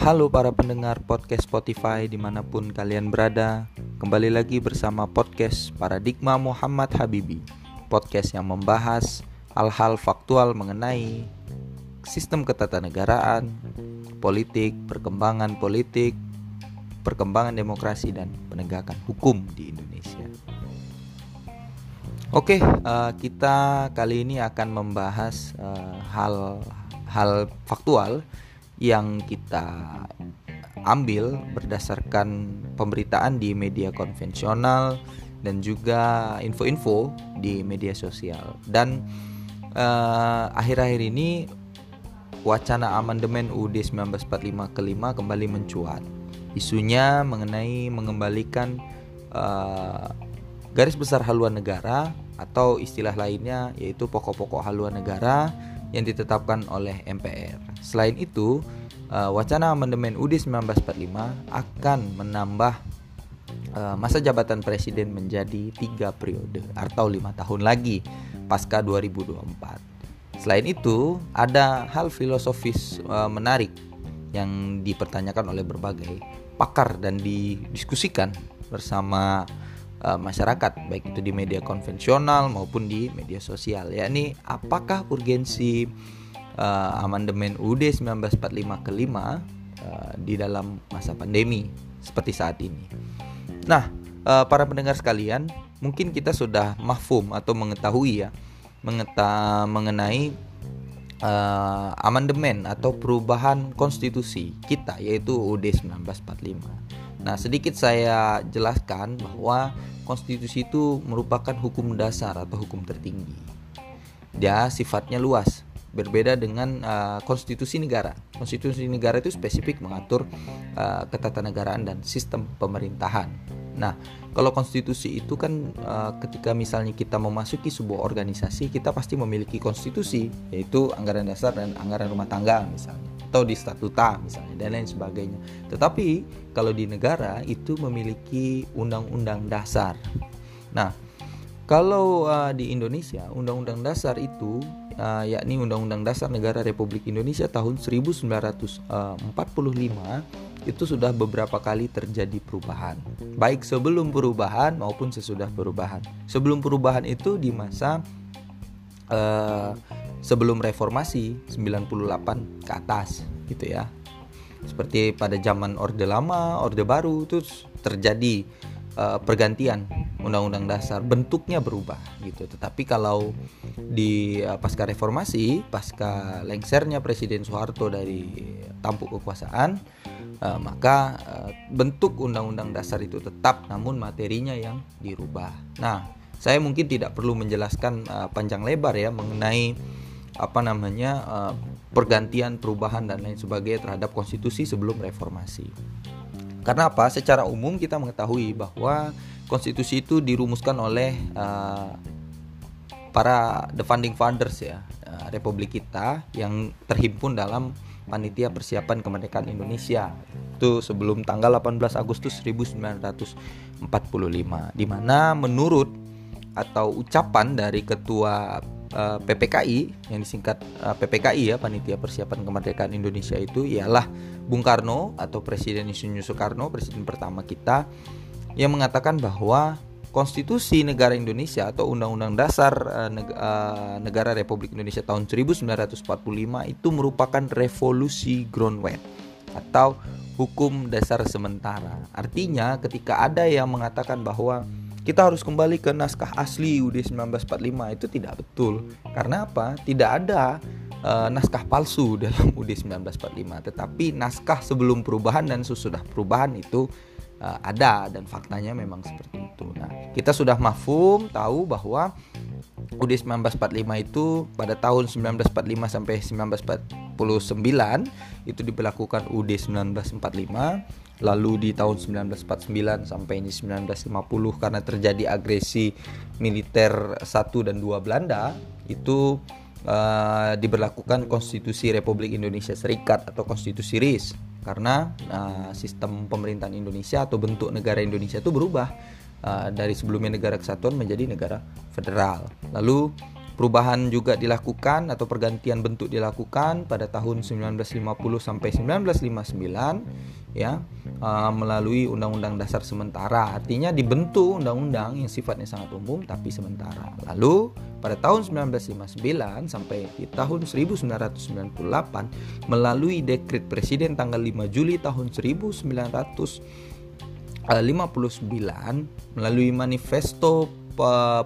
Halo para pendengar podcast Spotify di mana pun kalian berada. Kembali lagi bersama podcast Paradigma Muhammad Habibi. Podcast yang membahas hal-hal faktual mengenai sistem ketatanegaraan, politik, perkembangan politik, perkembangan demokrasi dan penegakan hukum di Indonesia. Oke, uh, kita kali ini akan membahas hal-hal uh, faktual yang kita ambil berdasarkan pemberitaan di media konvensional dan juga info-info di media sosial dan eh, akhir-akhir uh, ini wacana amandemen UUD 1945 kelima kembali mencuat isunya mengenai mengembalikan uh, garis besar haluan negara atau istilah lainnya yaitu pokok-pokok haluan negara yang ditetapkan oleh MPR. Selain itu, uh, wacana amandemen UUD 1945 akan menambah uh, masa jabatan presiden menjadi tiga periode atau lima tahun lagi pasca 2024. Selain itu, ada hal filosofis uh, menarik yang dipertanyakan oleh berbagai pakar dan didiskusikan bersama masyarakat baik itu di media konvensional maupun di media sosial yakni apakah urgensi uh, amandemen UUD 1945 kelima uh, di dalam masa pandemi seperti saat ini. Nah, uh, para pendengar sekalian, mungkin kita sudah mahfum atau mengetahui ya mengeta mengenai uh, amandemen atau perubahan konstitusi kita yaitu UUD 1945. Nah, sedikit saya jelaskan bahwa konstitusi itu merupakan hukum dasar atau hukum tertinggi. Dia sifatnya luas, berbeda dengan uh, konstitusi negara. Konstitusi negara itu spesifik mengatur uh, ketatanegaraan dan sistem pemerintahan. Nah, kalau konstitusi itu kan uh, ketika misalnya kita memasuki sebuah organisasi, kita pasti memiliki konstitusi, yaitu anggaran dasar dan anggaran rumah tangga misalnya, atau di statuta misalnya dan lain sebagainya. Tetapi kalau di negara itu memiliki undang-undang dasar. Nah, kalau uh, di Indonesia, Undang-Undang Dasar itu uh, yakni Undang-Undang Dasar Negara Republik Indonesia tahun 1945 itu sudah beberapa kali terjadi perubahan. Baik sebelum perubahan maupun sesudah perubahan. Sebelum perubahan itu di masa uh, sebelum reformasi 98 ke atas gitu ya. Seperti pada zaman Orde Lama, Orde Baru itu terjadi uh, pergantian undang-undang dasar bentuknya berubah gitu. Tetapi kalau di uh, pasca reformasi pasca lengsernya Presiden Soeharto dari tampuk kekuasaan uh, maka uh, bentuk undang-undang dasar itu tetap namun materinya yang dirubah. Nah saya mungkin tidak perlu menjelaskan uh, panjang lebar ya mengenai apa namanya uh, pergantian perubahan dan lain sebagainya terhadap konstitusi sebelum reformasi karena apa? Secara umum kita mengetahui bahwa konstitusi itu dirumuskan oleh uh, para the founding fathers ya uh, Republik kita yang terhimpun dalam panitia persiapan kemerdekaan Indonesia itu sebelum tanggal 18 Agustus 1945 di mana menurut atau ucapan dari ketua uh, PPKI yang disingkat uh, PPKI ya panitia persiapan kemerdekaan Indonesia itu ialah Bung Karno atau Presiden Insinyur Soekarno, presiden pertama kita yang mengatakan bahwa Konstitusi Negara Indonesia atau Undang-Undang Dasar uh, Negara Republik Indonesia tahun 1945 itu merupakan revolusi groundwork atau hukum dasar sementara. Artinya ketika ada yang mengatakan bahwa kita harus kembali ke naskah asli UUD 1945 itu tidak betul. Karena apa? Tidak ada uh, naskah palsu dalam UUD 1945, tetapi naskah sebelum perubahan dan sesudah perubahan itu uh, ada dan faktanya memang seperti itu. Nah, kita sudah mafhum tahu bahwa UUD 1945 itu pada tahun 1945 sampai 1949 itu diberlakukan UUD 1945 lalu di tahun 1949 sampai ini 1950 karena terjadi agresi militer 1 dan 2 Belanda itu uh, diberlakukan Konstitusi Republik Indonesia Serikat atau Konstitusi RIS karena uh, sistem pemerintahan Indonesia atau bentuk negara Indonesia itu berubah uh, dari sebelumnya negara kesatuan menjadi negara federal. Lalu Perubahan juga dilakukan atau pergantian bentuk dilakukan pada tahun 1950 sampai 1959 ya uh, melalui Undang-Undang Dasar sementara. Artinya dibentuk undang-undang yang sifatnya sangat umum tapi sementara. Lalu pada tahun 1959 sampai di tahun 1998 melalui dekret presiden tanggal 5 Juli tahun 1959 melalui manifesto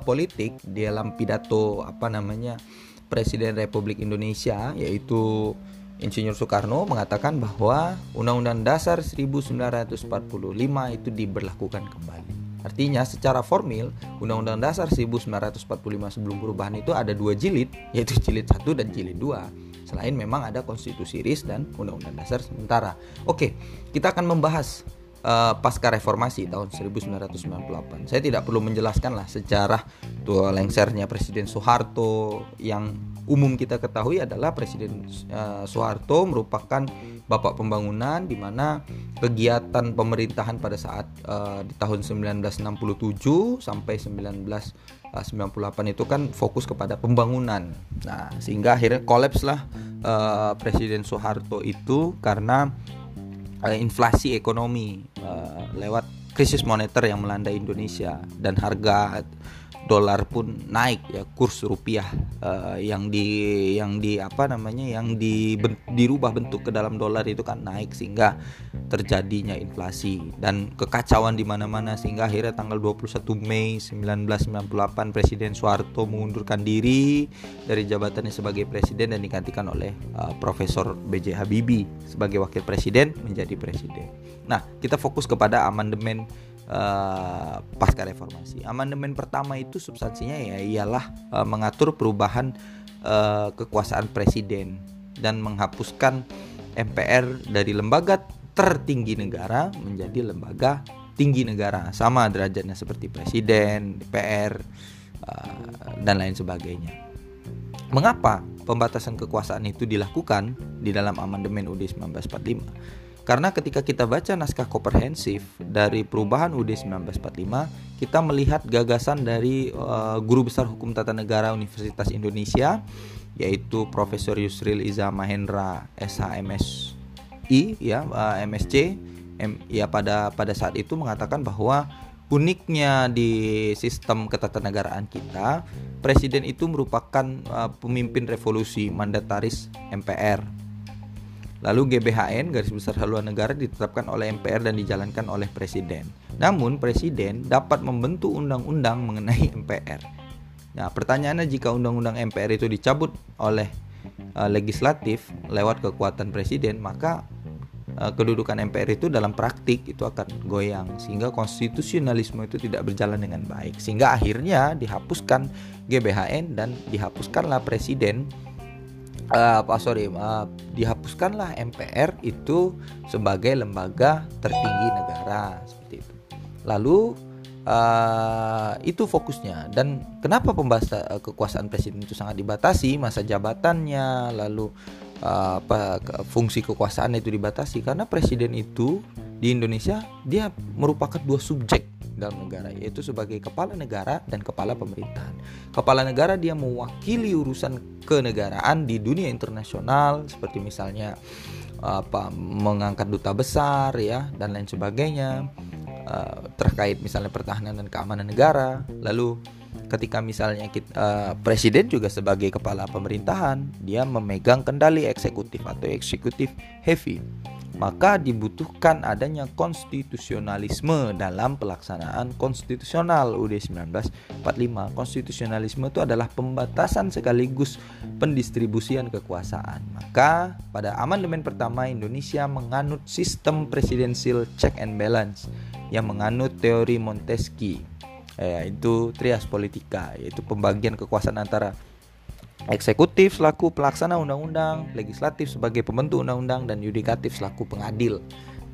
politik di dalam pidato apa namanya Presiden Republik Indonesia yaitu Insinyur Soekarno mengatakan bahwa Undang-Undang Dasar 1945 itu diberlakukan kembali. Artinya secara formil Undang-Undang Dasar 1945 sebelum perubahan itu ada dua jilid yaitu jilid 1 dan jilid 2 selain memang ada konstitusi RIS dan Undang-Undang Dasar sementara. Oke, kita akan membahas uh, pasca reformasi tahun 1998. Saya tidak perlu menjelaskan lah sejarah tua lengsernya Presiden Soeharto yang umum kita ketahui adalah Presiden uh, Soeharto merupakan bapak pembangunan di mana kegiatan pemerintahan pada saat uh, di tahun 1967 sampai 1998 itu kan fokus kepada pembangunan. Nah, sehingga akhirnya kolaps lah uh, Presiden Soeharto itu karena uh, inflasi ekonomi uh, lewat krisis moneter yang melanda Indonesia dan harga dolar pun naik ya kurs rupiah uh, yang di yang di apa namanya yang di ben, dirubah bentuk ke dalam dolar itu kan naik sehingga terjadinya inflasi dan kekacauan di mana-mana sehingga akhirnya tanggal 21 Mei 1998 Presiden Soeharto mengundurkan diri dari jabatannya sebagai presiden dan digantikan oleh uh, Profesor B.J. Habibie sebagai wakil presiden menjadi presiden. Nah, kita fokus kepada amandemen uh, pasca reformasi. Amandemen pertama itu substansinya ya ialah uh, mengatur perubahan uh, kekuasaan presiden dan menghapuskan MPR dari lembaga tertinggi negara menjadi lembaga tinggi negara sama derajatnya seperti presiden, DPR uh, dan lain sebagainya. Mengapa pembatasan kekuasaan itu dilakukan di dalam amandemen UUD 1945? Karena ketika kita baca naskah komprehensif dari perubahan UUD 1945, kita melihat gagasan dari uh, guru besar hukum tata negara Universitas Indonesia yaitu Profesor Yusril Iza Mahendra SHMSI ya uh, MSc M, ya pada pada saat itu mengatakan bahwa uniknya di sistem ketatanegaraan kita presiden itu merupakan uh, pemimpin revolusi mandataris MPR Lalu GBHN garis besar haluan negara ditetapkan oleh MPR dan dijalankan oleh presiden. Namun presiden dapat membentuk undang-undang mengenai MPR. Nah, pertanyaannya jika undang-undang MPR itu dicabut oleh uh, legislatif lewat kekuatan presiden, maka uh, kedudukan MPR itu dalam praktik itu akan goyang sehingga konstitusionalisme itu tidak berjalan dengan baik. Sehingga akhirnya dihapuskan GBHN dan dihapuskanlah presiden uh, sorry uh, dihapuskanlah MPR itu sebagai lembaga tertinggi negara seperti itu. Lalu uh, itu fokusnya. Dan kenapa pembahasan uh, kekuasaan presiden itu sangat dibatasi? Masa jabatannya lalu uh, apa fungsi kekuasaan itu dibatasi. Karena presiden itu di Indonesia dia merupakan dua subjek dalam negara yaitu sebagai kepala negara dan kepala pemerintahan. Kepala negara dia mewakili urusan kenegaraan di dunia internasional seperti misalnya apa mengangkat duta besar ya dan lain sebagainya uh, terkait misalnya pertahanan dan keamanan negara. Lalu ketika misalnya kita, uh, presiden juga sebagai kepala pemerintahan dia memegang kendali eksekutif atau eksekutif heavy maka dibutuhkan adanya konstitusionalisme dalam pelaksanaan konstitusional UUD 1945. Konstitusionalisme itu adalah pembatasan sekaligus pendistribusian kekuasaan. Maka pada amandemen pertama Indonesia menganut sistem presidensial check and balance yang menganut teori Montesquieu yaitu trias politika yaitu pembagian kekuasaan antara eksekutif selaku pelaksana undang-undang, legislatif sebagai pembentuk undang-undang dan yudikatif selaku pengadil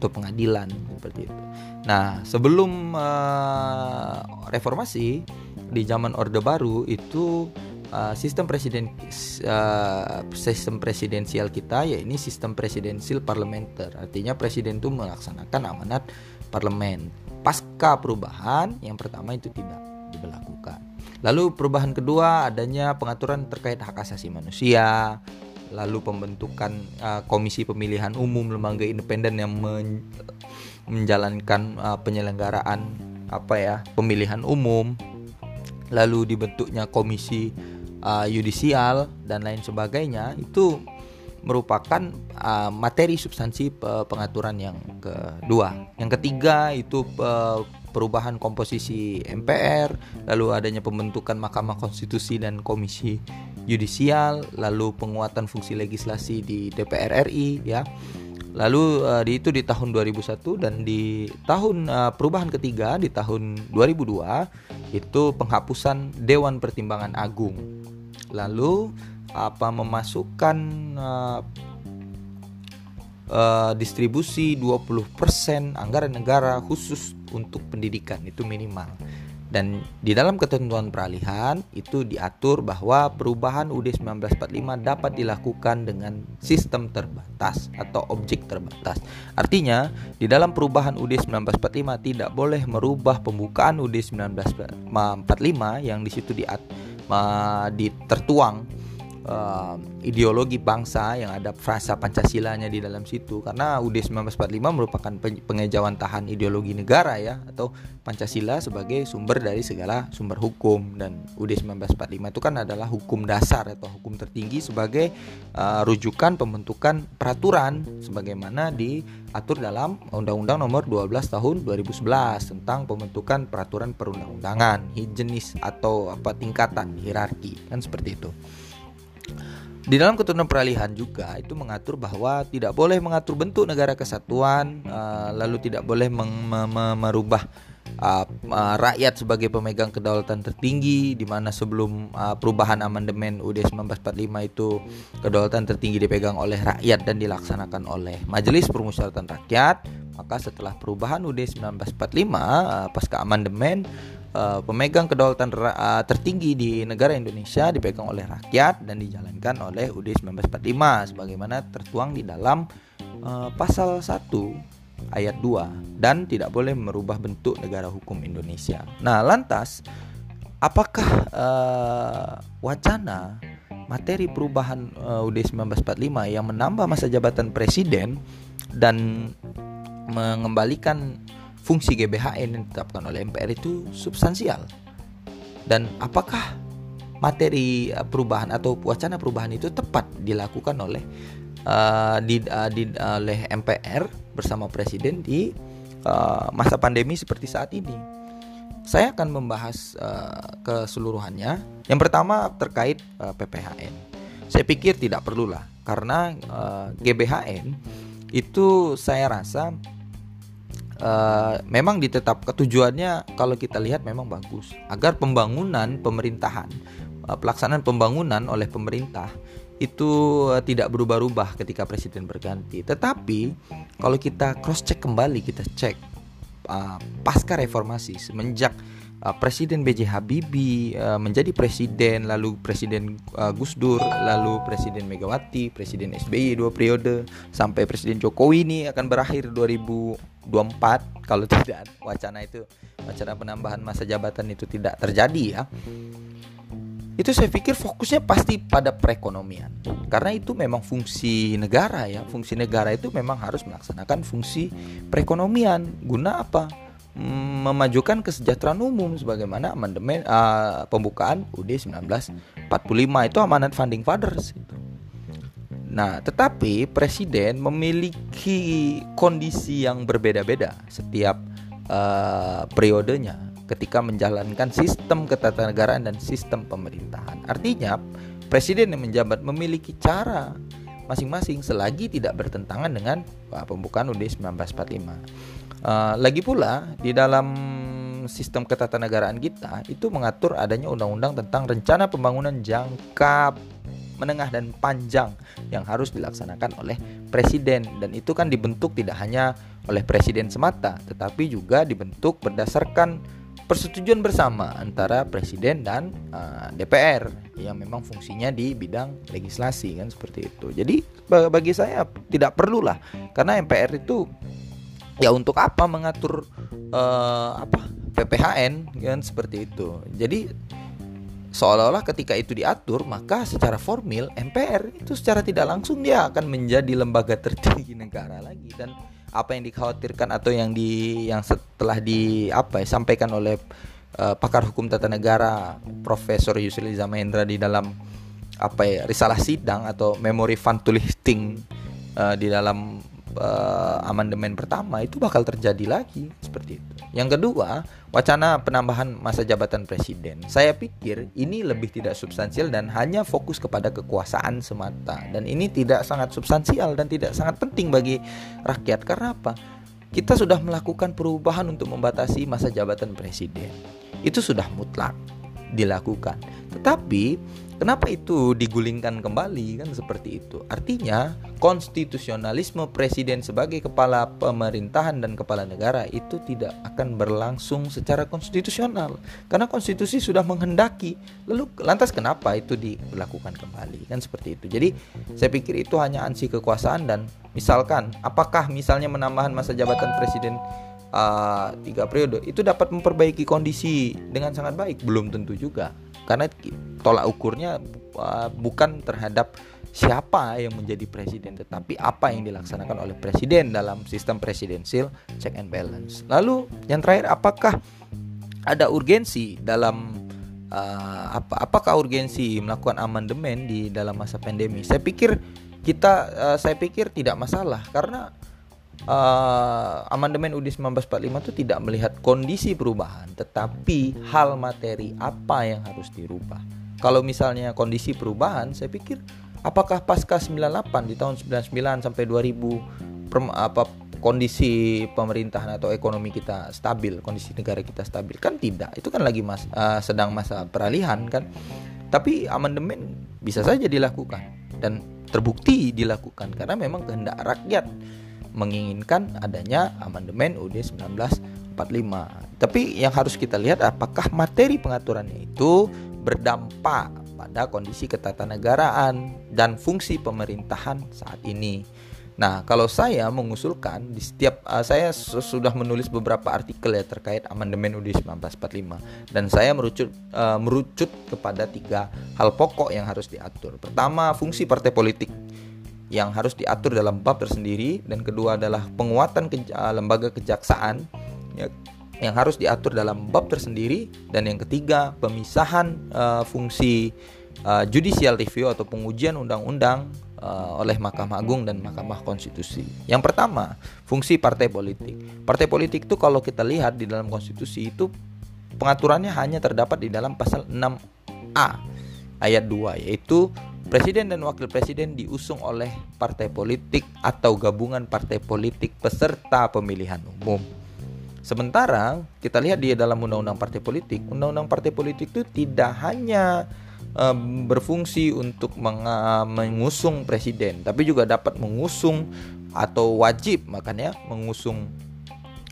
atau pengadilan seperti itu. Nah, sebelum uh, reformasi di zaman Orde Baru itu uh, sistem presiden uh, sistem presidensial kita ya ini sistem presidensial parlementer. Artinya presiden itu melaksanakan amanat parlemen. Pasca perubahan yang pertama itu tidak diberlakukan. Lalu perubahan kedua adanya pengaturan terkait hak asasi manusia, lalu pembentukan uh, komisi pemilihan umum lembaga independen yang men menjalankan uh, penyelenggaraan apa ya pemilihan umum, lalu dibentuknya komisi uh, yudisial dan lain sebagainya. Itu merupakan uh, materi substansi pengaturan yang kedua. Yang ketiga itu uh, perubahan komposisi MPR, lalu adanya pembentukan Mahkamah Konstitusi dan Komisi Yudisial, lalu penguatan fungsi legislasi di DPR RI ya. Lalu uh, di itu di tahun 2001 dan di tahun uh, perubahan ketiga di tahun 2002 itu penghapusan Dewan Pertimbangan Agung. Lalu apa memasukkan uh, uh, distribusi 20% anggaran negara khusus untuk pendidikan itu minimal. Dan di dalam ketentuan peralihan itu diatur bahwa perubahan UUD 1945 dapat dilakukan dengan sistem terbatas atau objek terbatas. Artinya, di dalam perubahan UUD 1945 tidak boleh merubah pembukaan UUD 1945 yang di situ di, tertuang uh, ideologi bangsa yang ada frasa Pancasilanya di dalam situ karena UUD 1945 merupakan pengejauhan tahan ideologi negara ya atau Pancasila sebagai sumber dari segala sumber hukum dan UUD 1945 itu kan adalah hukum dasar atau hukum tertinggi sebagai uh, rujukan pembentukan peraturan sebagaimana diatur dalam Undang-Undang Nomor 12 Tahun 2011 tentang pembentukan peraturan perundang-undangan jenis atau apa tingkatan hierarki kan seperti itu. Di dalam ketentuan peralihan juga itu mengatur bahwa tidak boleh mengatur bentuk negara kesatuan, uh, lalu tidak boleh merubah uh, uh, rakyat sebagai pemegang kedaulatan tertinggi di mana sebelum uh, perubahan amandemen UUD 1945 itu kedaulatan tertinggi dipegang oleh rakyat dan dilaksanakan oleh Majelis Permusyawaratan Rakyat maka setelah perubahan UUD 1945 uh, pasca amandemen uh, pemegang kedaulatan uh, tertinggi di negara Indonesia dipegang oleh rakyat dan dijalankan oleh UUD 1945 sebagaimana tertuang di dalam uh, pasal 1 ayat 2 dan tidak boleh merubah bentuk negara hukum Indonesia. Nah, lantas apakah uh, wacana materi perubahan uh, UUD 1945 yang menambah masa jabatan presiden dan mengembalikan fungsi GBHN yang ditetapkan oleh MPR itu substansial. Dan apakah materi uh, perubahan atau wacana perubahan itu tepat dilakukan oleh uh, di, uh, di uh, oleh MPR bersama presiden di uh, masa pandemi seperti saat ini. Saya akan membahas uh, keseluruhannya. Yang pertama terkait uh, PPHN. Saya pikir tidak perlulah karena uh, GBHN itu saya rasa uh, memang ditetapkan tujuannya kalau kita lihat memang bagus agar pembangunan pemerintahan uh, pelaksanaan pembangunan oleh pemerintah itu uh, tidak berubah-ubah ketika presiden berganti. Tetapi kalau kita cross check kembali kita cek uh, pasca reformasi semenjak uh, Presiden B.J. Habibie uh, menjadi presiden, lalu Presiden uh, Gus Dur, lalu Presiden Megawati, Presiden SBY dua periode, sampai Presiden Jokowi ini akan berakhir 2024 kalau tidak wacana itu wacana penambahan masa jabatan itu tidak terjadi ya. Itu saya pikir fokusnya pasti pada perekonomian. Karena itu memang fungsi negara ya. Fungsi negara itu memang harus melaksanakan fungsi perekonomian. Guna apa? Memajukan kesejahteraan umum sebagaimana amandemen uh, pembukaan UUD 1945 itu amanat funding fathers itu. Nah, tetapi presiden memiliki kondisi yang berbeda-beda setiap uh, periodenya ketika menjalankan sistem ketatanegaraan dan sistem pemerintahan. Artinya, presiden yang menjabat memiliki cara masing-masing selagi tidak bertentangan dengan uh, pembukaan UUD 1945. Uh, lagi pula di dalam sistem ketatanegaraan kita itu mengatur adanya undang-undang tentang rencana pembangunan jangka menengah dan panjang yang harus dilaksanakan oleh presiden dan itu kan dibentuk tidak hanya oleh presiden semata tetapi juga dibentuk berdasarkan persetujuan bersama antara presiden dan uh, eh, DPR yang memang fungsinya di bidang legislasi kan seperti itu. Jadi bagi saya tidak perlulah karena MPR itu ya untuk apa mengatur uh, apa PPHN kan seperti itu. Jadi seolah-olah ketika itu diatur maka secara formil MPR itu secara tidak langsung dia akan menjadi lembaga tertinggi negara lagi. Dan apa yang dikhawatirkan atau yang di yang setelah di apa ya sampaikan oleh uh, pakar hukum tata negara Profesor Yusril Zamahendra di dalam apa ya risalah sidang atau memory fund to listing uh, di dalam uh, amandemen pertama itu bakal terjadi lagi seperti itu. Yang kedua, wacana penambahan masa jabatan presiden. Saya pikir ini lebih tidak substansial dan hanya fokus kepada kekuasaan semata dan ini tidak sangat substansial dan tidak sangat penting bagi rakyat karena apa? Kita sudah melakukan perubahan untuk membatasi masa jabatan presiden. Itu sudah mutlak dilakukan. Tetapi Kenapa itu digulingkan kembali kan seperti itu? Artinya konstitusionalisme presiden sebagai kepala pemerintahan dan kepala negara itu tidak akan berlangsung secara konstitusional karena konstitusi sudah menghendaki. Lalu lantas kenapa itu dilakukan kembali kan seperti itu. Jadi saya pikir itu hanya ansi kekuasaan dan misalkan apakah misalnya menambahkan masa jabatan presiden uh, tiga periode itu dapat memperbaiki kondisi dengan sangat baik belum tentu juga karena tolak ukurnya uh, bukan terhadap siapa yang menjadi presiden tetapi apa yang dilaksanakan oleh presiden dalam sistem presidensial check and balance. Lalu yang terakhir apakah ada urgensi dalam uh, apa apakah urgensi melakukan amandemen di dalam masa pandemi? Saya pikir kita uh, saya pikir tidak masalah karena uh, amandemen UUD 1945 itu tidak melihat kondisi perubahan, tetapi hal materi apa yang harus dirubah. Kalau misalnya kondisi perubahan, saya pikir apakah pasca 98 di tahun 99 sampai 2000 per, apa kondisi pemerintahan atau ekonomi kita stabil, kondisi negara kita stabil kan tidak. Itu kan lagi mas, uh, sedang masa peralihan kan. Tapi amandemen bisa saja dilakukan dan terbukti dilakukan karena memang kehendak rakyat menginginkan adanya amandemen UUD 1945. Tapi yang harus kita lihat apakah materi pengaturannya itu berdampak pada kondisi ketatanegaraan dan fungsi pemerintahan saat ini. Nah, kalau saya mengusulkan di setiap uh, saya sudah menulis beberapa artikel ya terkait amandemen UUD 1945 dan saya merucut uh, merucut kepada tiga hal pokok yang harus diatur. Pertama, fungsi partai politik yang harus diatur dalam bab tersendiri dan kedua adalah penguatan ke, uh, lembaga kejaksaan ya, yang harus diatur dalam bab tersendiri dan yang ketiga pemisahan uh, fungsi uh, judicial review atau pengujian undang-undang oleh Mahkamah Agung dan Mahkamah Konstitusi. Yang pertama, fungsi partai politik. Partai politik itu kalau kita lihat di dalam konstitusi itu pengaturannya hanya terdapat di dalam pasal 6A ayat 2 yaitu Presiden dan wakil presiden diusung oleh partai politik atau gabungan partai politik peserta pemilihan umum. Sementara kita lihat di dalam undang-undang partai politik, undang-undang partai politik itu tidak hanya um, berfungsi untuk mengusung presiden, tapi juga dapat mengusung atau wajib makanya mengusung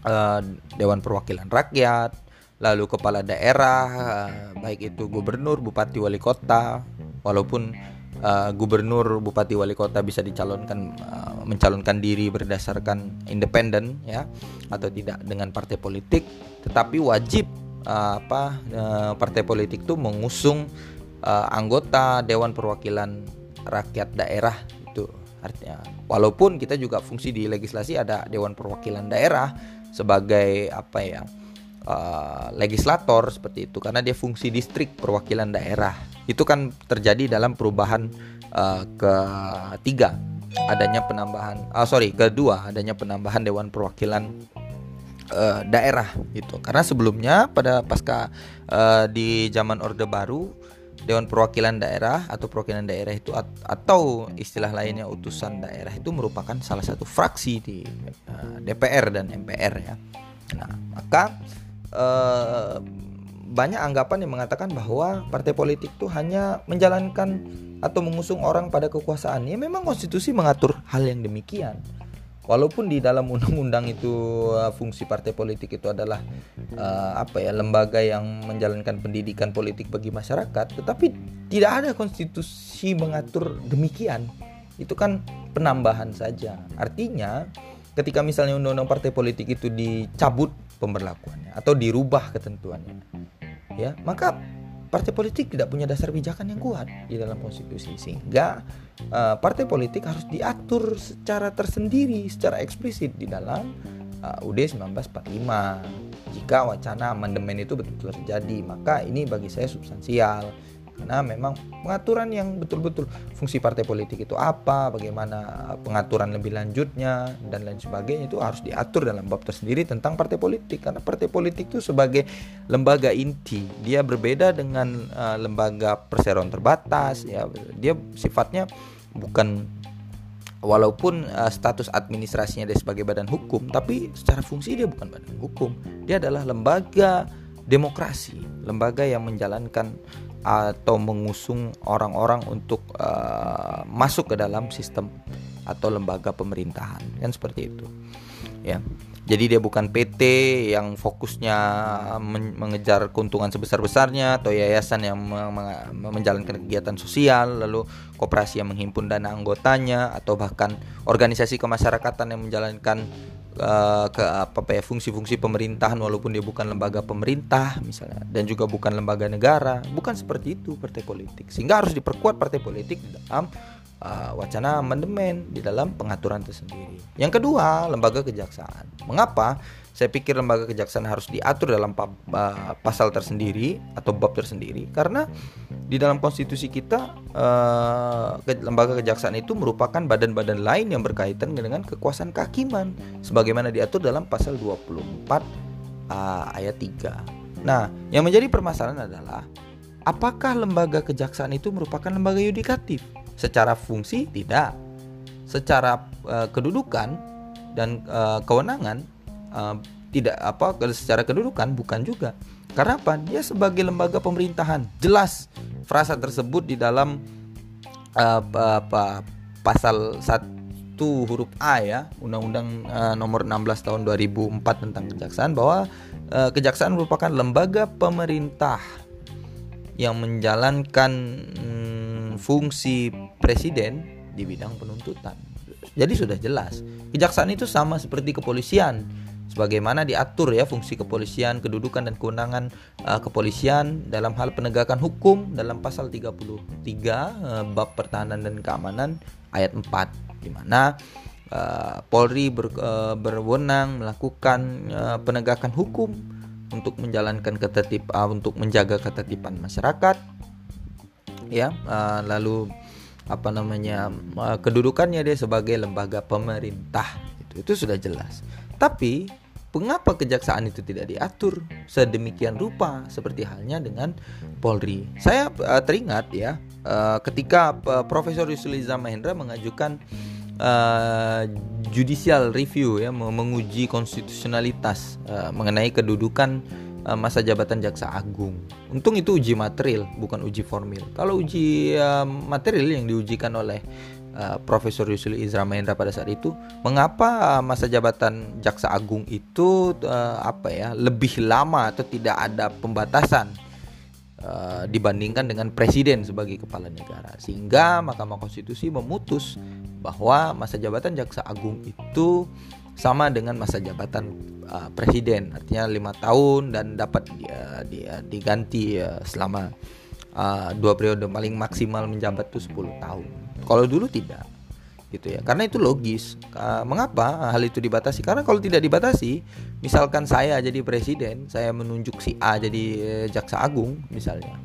uh, dewan perwakilan rakyat, lalu kepala daerah, uh, baik itu gubernur, bupati, wali kota, walaupun uh, gubernur, bupati, wali kota bisa dicalonkan uh, mencalonkan diri berdasarkan independen ya atau tidak dengan partai politik, tetapi wajib uh, apa uh, partai politik itu mengusung uh, anggota dewan perwakilan rakyat daerah itu artinya walaupun kita juga fungsi di legislasi ada dewan perwakilan daerah sebagai apa ya uh, legislator seperti itu karena dia fungsi distrik perwakilan daerah itu kan terjadi dalam perubahan uh, ketiga adanya penambahan uh, sorry kedua adanya penambahan dewan perwakilan uh, daerah itu karena sebelumnya pada pasca uh, di zaman orde baru dewan perwakilan daerah atau perwakilan daerah itu atau istilah lainnya utusan daerah itu merupakan salah satu fraksi di DPR dan MPR ya. Nah maka uh, banyak anggapan yang mengatakan bahwa partai politik itu hanya menjalankan atau mengusung orang pada kekuasaan. Ya memang konstitusi mengatur hal yang demikian. Walaupun di dalam undang-undang itu uh, fungsi partai politik itu adalah uh, apa ya lembaga yang menjalankan pendidikan politik bagi masyarakat, tetapi tidak ada konstitusi mengatur demikian. Itu kan penambahan saja. Artinya ketika misalnya undang-undang partai politik itu dicabut pemberlakuannya atau dirubah ketentuannya ya. Maka partai politik tidak punya dasar pijakan yang kuat di dalam konstitusi. Sehingga uh, partai politik harus diatur secara tersendiri secara eksplisit di dalam uh, UUD 1945 jika wacana amandemen itu betul-betul terjadi maka ini bagi saya substansial karena memang pengaturan yang betul-betul fungsi partai politik itu apa, bagaimana pengaturan lebih lanjutnya dan lain sebagainya itu harus diatur dalam bab tersendiri tentang partai politik. Karena partai politik itu sebagai lembaga inti. Dia berbeda dengan uh, lembaga perseroan terbatas ya. Dia sifatnya bukan walaupun uh, status administrasinya dia sebagai badan hukum tapi secara fungsi dia bukan badan hukum. Dia adalah lembaga demokrasi lembaga yang menjalankan atau mengusung orang-orang untuk uh, masuk ke dalam sistem atau lembaga pemerintahan. Kan seperti itu. Ya jadi dia bukan PT yang fokusnya mengejar keuntungan sebesar-besarnya atau yayasan yang menjalankan kegiatan sosial lalu koperasi yang menghimpun dana anggotanya atau bahkan organisasi kemasyarakatan yang menjalankan uh, ke apa ya fungsi-fungsi pemerintahan walaupun dia bukan lembaga pemerintah misalnya dan juga bukan lembaga negara. Bukan seperti itu partai politik. Sehingga harus diperkuat partai politik dalam uh, wacana amandemen di dalam pengaturan tersendiri yang kedua lembaga kejaksaan mengapa saya pikir lembaga kejaksaan harus diatur dalam uh, pasal tersendiri atau bab tersendiri karena di dalam konstitusi kita uh, lembaga kejaksaan itu merupakan badan-badan lain yang berkaitan dengan kekuasaan kehakiman sebagaimana diatur dalam pasal 24 uh, ayat 3. Nah, yang menjadi permasalahan adalah apakah lembaga kejaksaan itu merupakan lembaga yudikatif? Secara fungsi tidak. Secara uh, kedudukan dan uh, kewenangan uh, tidak apa secara kedudukan bukan juga. Karena apa? Dia sebagai lembaga pemerintahan. Jelas frasa tersebut di dalam uh, apa, pasal 1 huruf A ya, Undang-Undang uh, nomor 16 tahun 2004 tentang kejaksaan bahwa kejaksaan merupakan lembaga pemerintah yang menjalankan hmm, fungsi presiden di bidang penuntutan. Jadi sudah jelas, kejaksaan itu sama seperti kepolisian sebagaimana diatur ya fungsi kepolisian, kedudukan dan kewenangan uh, kepolisian dalam hal penegakan hukum dalam pasal 33 uh, bab pertahanan dan keamanan ayat 4 di mana uh, Polri ber, uh, berwenang melakukan uh, penegakan hukum untuk menjalankan ketertib uh, untuk menjaga ketertiban masyarakat ya uh, lalu apa namanya uh, kedudukannya dia sebagai lembaga pemerintah itu itu sudah jelas tapi Mengapa kejaksaan itu tidak diatur sedemikian rupa seperti halnya dengan Polri? Saya uh, teringat ya uh, ketika uh, Profesor Yusuliza Mahendra mengajukan uh, judicial review ya menguji konstitusionalitas uh, mengenai kedudukan uh, masa jabatan jaksa agung. Untung itu uji material bukan uji formil. Kalau uji uh, material yang diujikan oleh uh, Profesor Yusuf Izra Mahendra pada saat itu mengapa masa jabatan jaksa agung itu uh, apa ya lebih lama atau tidak ada pembatasan uh, dibandingkan dengan presiden sebagai kepala negara sehingga Mahkamah Konstitusi memutus bahwa masa jabatan jaksa agung itu sama dengan masa jabatan uh, presiden. Artinya lima tahun dan dapat dia, dia diganti uh, selama uh, dua periode paling maksimal menjabat itu 10 tahun. Kalau dulu tidak gitu ya. Karena itu logis. Uh, mengapa hal itu dibatasi? Karena kalau tidak dibatasi misalkan saya jadi presiden saya menunjuk si A jadi eh, jaksa agung misalnya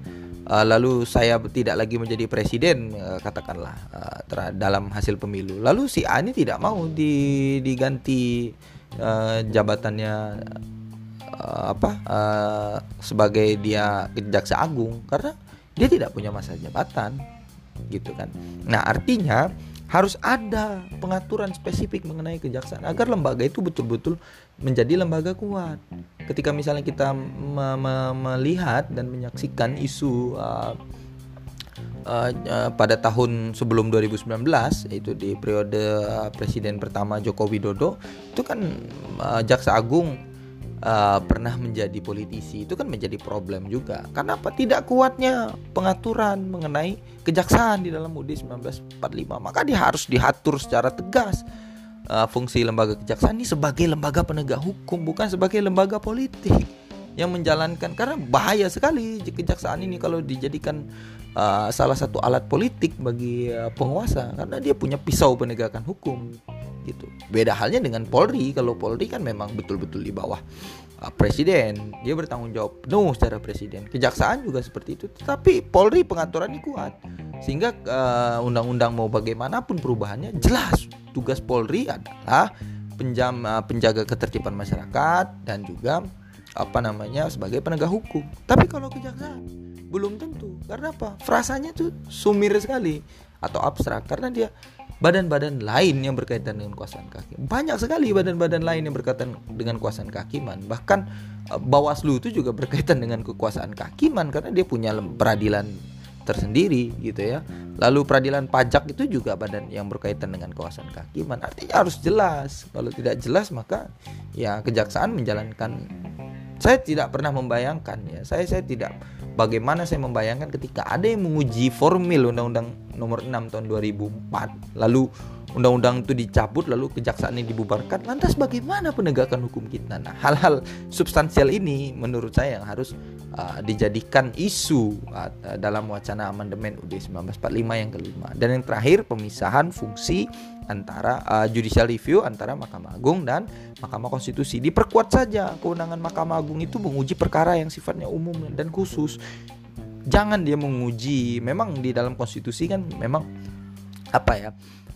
uh, lalu saya tidak lagi menjadi presiden uh, katakanlah uh, dalam hasil pemilu lalu si A ini tidak mau di, diganti jabatannya apa sebagai dia jaksa agung karena dia tidak punya masa jabatan gitu kan. Nah, artinya harus ada pengaturan spesifik mengenai kejaksaan agar lembaga itu betul-betul menjadi lembaga kuat. Ketika misalnya kita me me melihat dan menyaksikan isu uh, uh, uh, pada tahun sebelum 2019 yaitu di periode presiden pertama Joko Widodo itu kan uh, jaksa agung uh, pernah menjadi politisi itu kan menjadi problem juga. Karena apa? Tidak kuatnya pengaturan mengenai kejaksaan di dalam UUD 1945. Maka dia harus diatur secara tegas uh, fungsi lembaga kejaksaan ini sebagai lembaga penegak hukum bukan sebagai lembaga politik. yang menjalankan karena bahaya sekali kejaksaan ini kalau dijadikan uh, salah satu alat politik bagi uh, penguasa karena dia punya pisau penegakan hukum gitu. Beda halnya dengan Polri. Kalau Polri kan memang betul-betul di bawah uh, presiden, dia bertanggung jawab penuh secara presiden. Kejaksaan juga seperti itu. Tapi Polri pengaturannya kuat. Sehingga undang-undang uh, mau bagaimanapun perubahannya jelas tugas Polri adalah penjam uh, penjaga ketertiban masyarakat dan juga apa namanya sebagai penegak hukum. Tapi kalau kejaksaan belum tentu. Karena apa? Frasanya tuh sumir sekali atau abstrak karena dia badan-badan lain yang berkaitan dengan kekuasaan kehakiman. Banyak sekali badan-badan lain yang berkaitan dengan kekuasaan kehakiman. Bahkan eh, Bawaslu itu juga berkaitan dengan kekuasaan kehakiman karena dia punya peradilan tersendiri gitu ya. Lalu peradilan pajak itu juga badan yang berkaitan dengan kekuasaan kehakiman. Artinya harus jelas. Kalau tidak jelas maka ya kejaksaan menjalankan saya tidak pernah membayangkan ya. Saya saya tidak bagaimana saya membayangkan ketika ada yang menguji formil Undang-Undang Nomor 6 tahun 2004, lalu undang-undang itu dicabut, lalu kejaksaan ini dibubarkan, lantas bagaimana penegakan hukum kita? Nah, hal-hal substansial ini menurut saya yang harus uh, dijadikan isu uh, dalam wacana amandemen UUD 1945 yang kelima. Dan yang terakhir pemisahan fungsi antara uh, judicial review antara Mahkamah Agung dan Mahkamah Konstitusi. Diperkuat saja kewenangan Mahkamah Agung itu menguji perkara yang sifatnya umum dan khusus. Jangan dia menguji. Memang di dalam konstitusi kan memang apa ya?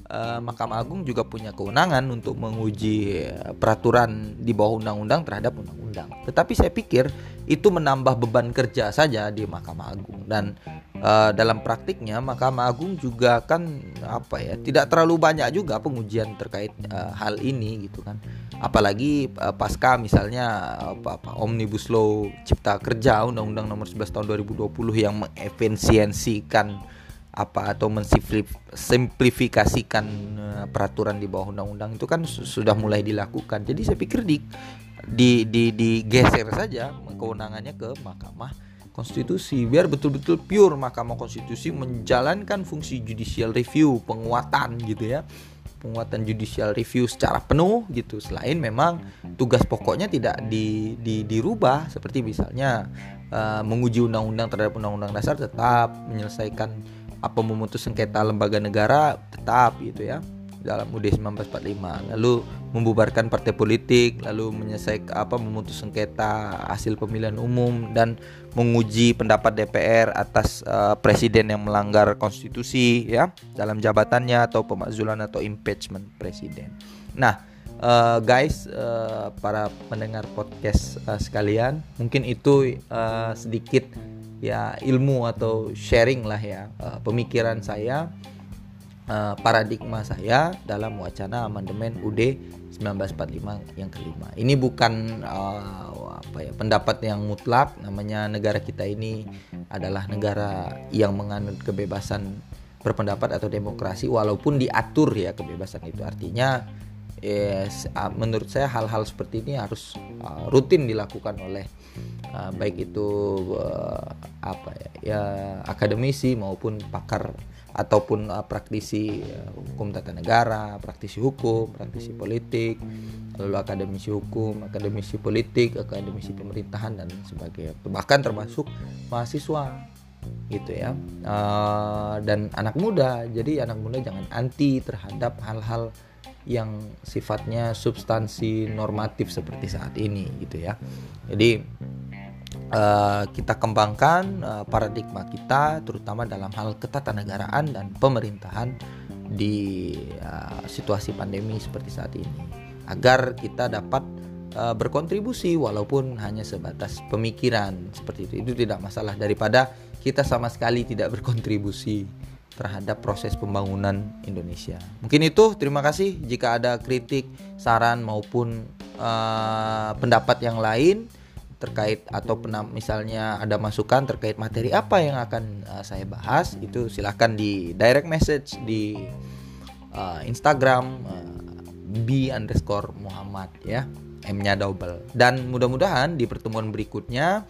Uh, Mahkamah Agung juga punya kewenangan untuk menguji peraturan di bawah undang-undang terhadap undang-undang. Tetapi saya pikir itu menambah beban kerja saja di Mahkamah Agung dan uh, dalam praktiknya Mahkamah Agung juga kan apa ya tidak terlalu banyak juga pengujian terkait uh, hal ini gitu kan apalagi uh, pasca misalnya apa, apa omnibus law cipta kerja undang-undang nomor 11 tahun 2020 yang mengefisiensikan apa atau mensimplifikasikan uh, peraturan di bawah undang-undang itu kan sudah mulai dilakukan. Jadi saya pikir di di di digeser saja kewenangannya ke mahkamah konstitusi. Biar betul-betul pure Mahkamah Konstitusi menjalankan fungsi judicial review penguatan gitu ya. Penguatan judicial review secara penuh gitu. Selain memang tugas pokoknya tidak di, di, dirubah. Seperti misalnya uh, menguji undang-undang terhadap undang-undang dasar tetap menyelesaikan apa memutus sengketa lembaga negara tetap gitu ya dalam UUD 1945 lalu membubarkan partai politik lalu menyelesaikan apa memutus sengketa hasil pemilihan umum dan menguji pendapat DPR atas uh, presiden yang melanggar konstitusi ya dalam jabatannya atau pemakzulan atau impeachment presiden. Nah, uh, guys, uh, para pendengar podcast uh, sekalian, mungkin itu uh, sedikit ya ilmu atau sharing lah ya uh, pemikiran saya uh, paradigma saya dalam wacana amandemen UD 1945 yang kelima. Ini bukan uh, apa ya pendapat yang mutlak. Namanya negara kita ini adalah negara yang menganut kebebasan berpendapat atau demokrasi walaupun diatur ya kebebasan itu. Artinya yes, menurut saya hal-hal seperti ini harus uh, rutin dilakukan oleh uh, baik itu apa ya, ya akademisi maupun pakar ataupun praktisi hukum tata negara, praktisi hukum, praktisi politik, lalu akademisi hukum, akademisi politik, akademisi pemerintahan dan sebagainya. Bahkan termasuk mahasiswa gitu ya. Uh, dan anak muda. Jadi anak muda jangan anti terhadap hal-hal yang sifatnya substansi normatif seperti saat ini gitu ya. Jadi uh, kita kembangkan uh, paradigma kita terutama dalam hal ketatanegaraan dan pemerintahan di uh, situasi pandemi seperti saat ini agar kita dapat berkontribusi walaupun hanya sebatas pemikiran seperti itu itu tidak masalah daripada kita sama sekali tidak berkontribusi terhadap proses pembangunan Indonesia. Mungkin itu terima kasih. Jika ada kritik, saran maupun uh, pendapat yang lain terkait atau penam, misalnya ada masukan terkait materi apa yang akan uh, saya bahas itu silahkan di direct message di uh, Instagram uh, b underscore Muhammad ya. M-nya double. Dan mudah-mudahan di pertemuan berikutnya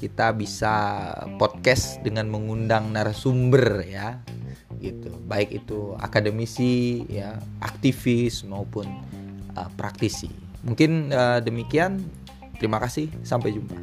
kita bisa podcast dengan mengundang narasumber ya. Gitu. Baik itu akademisi ya aktivis maupun uh, praktisi. Mungkin uh, demikian. Terima kasih, sampai jumpa.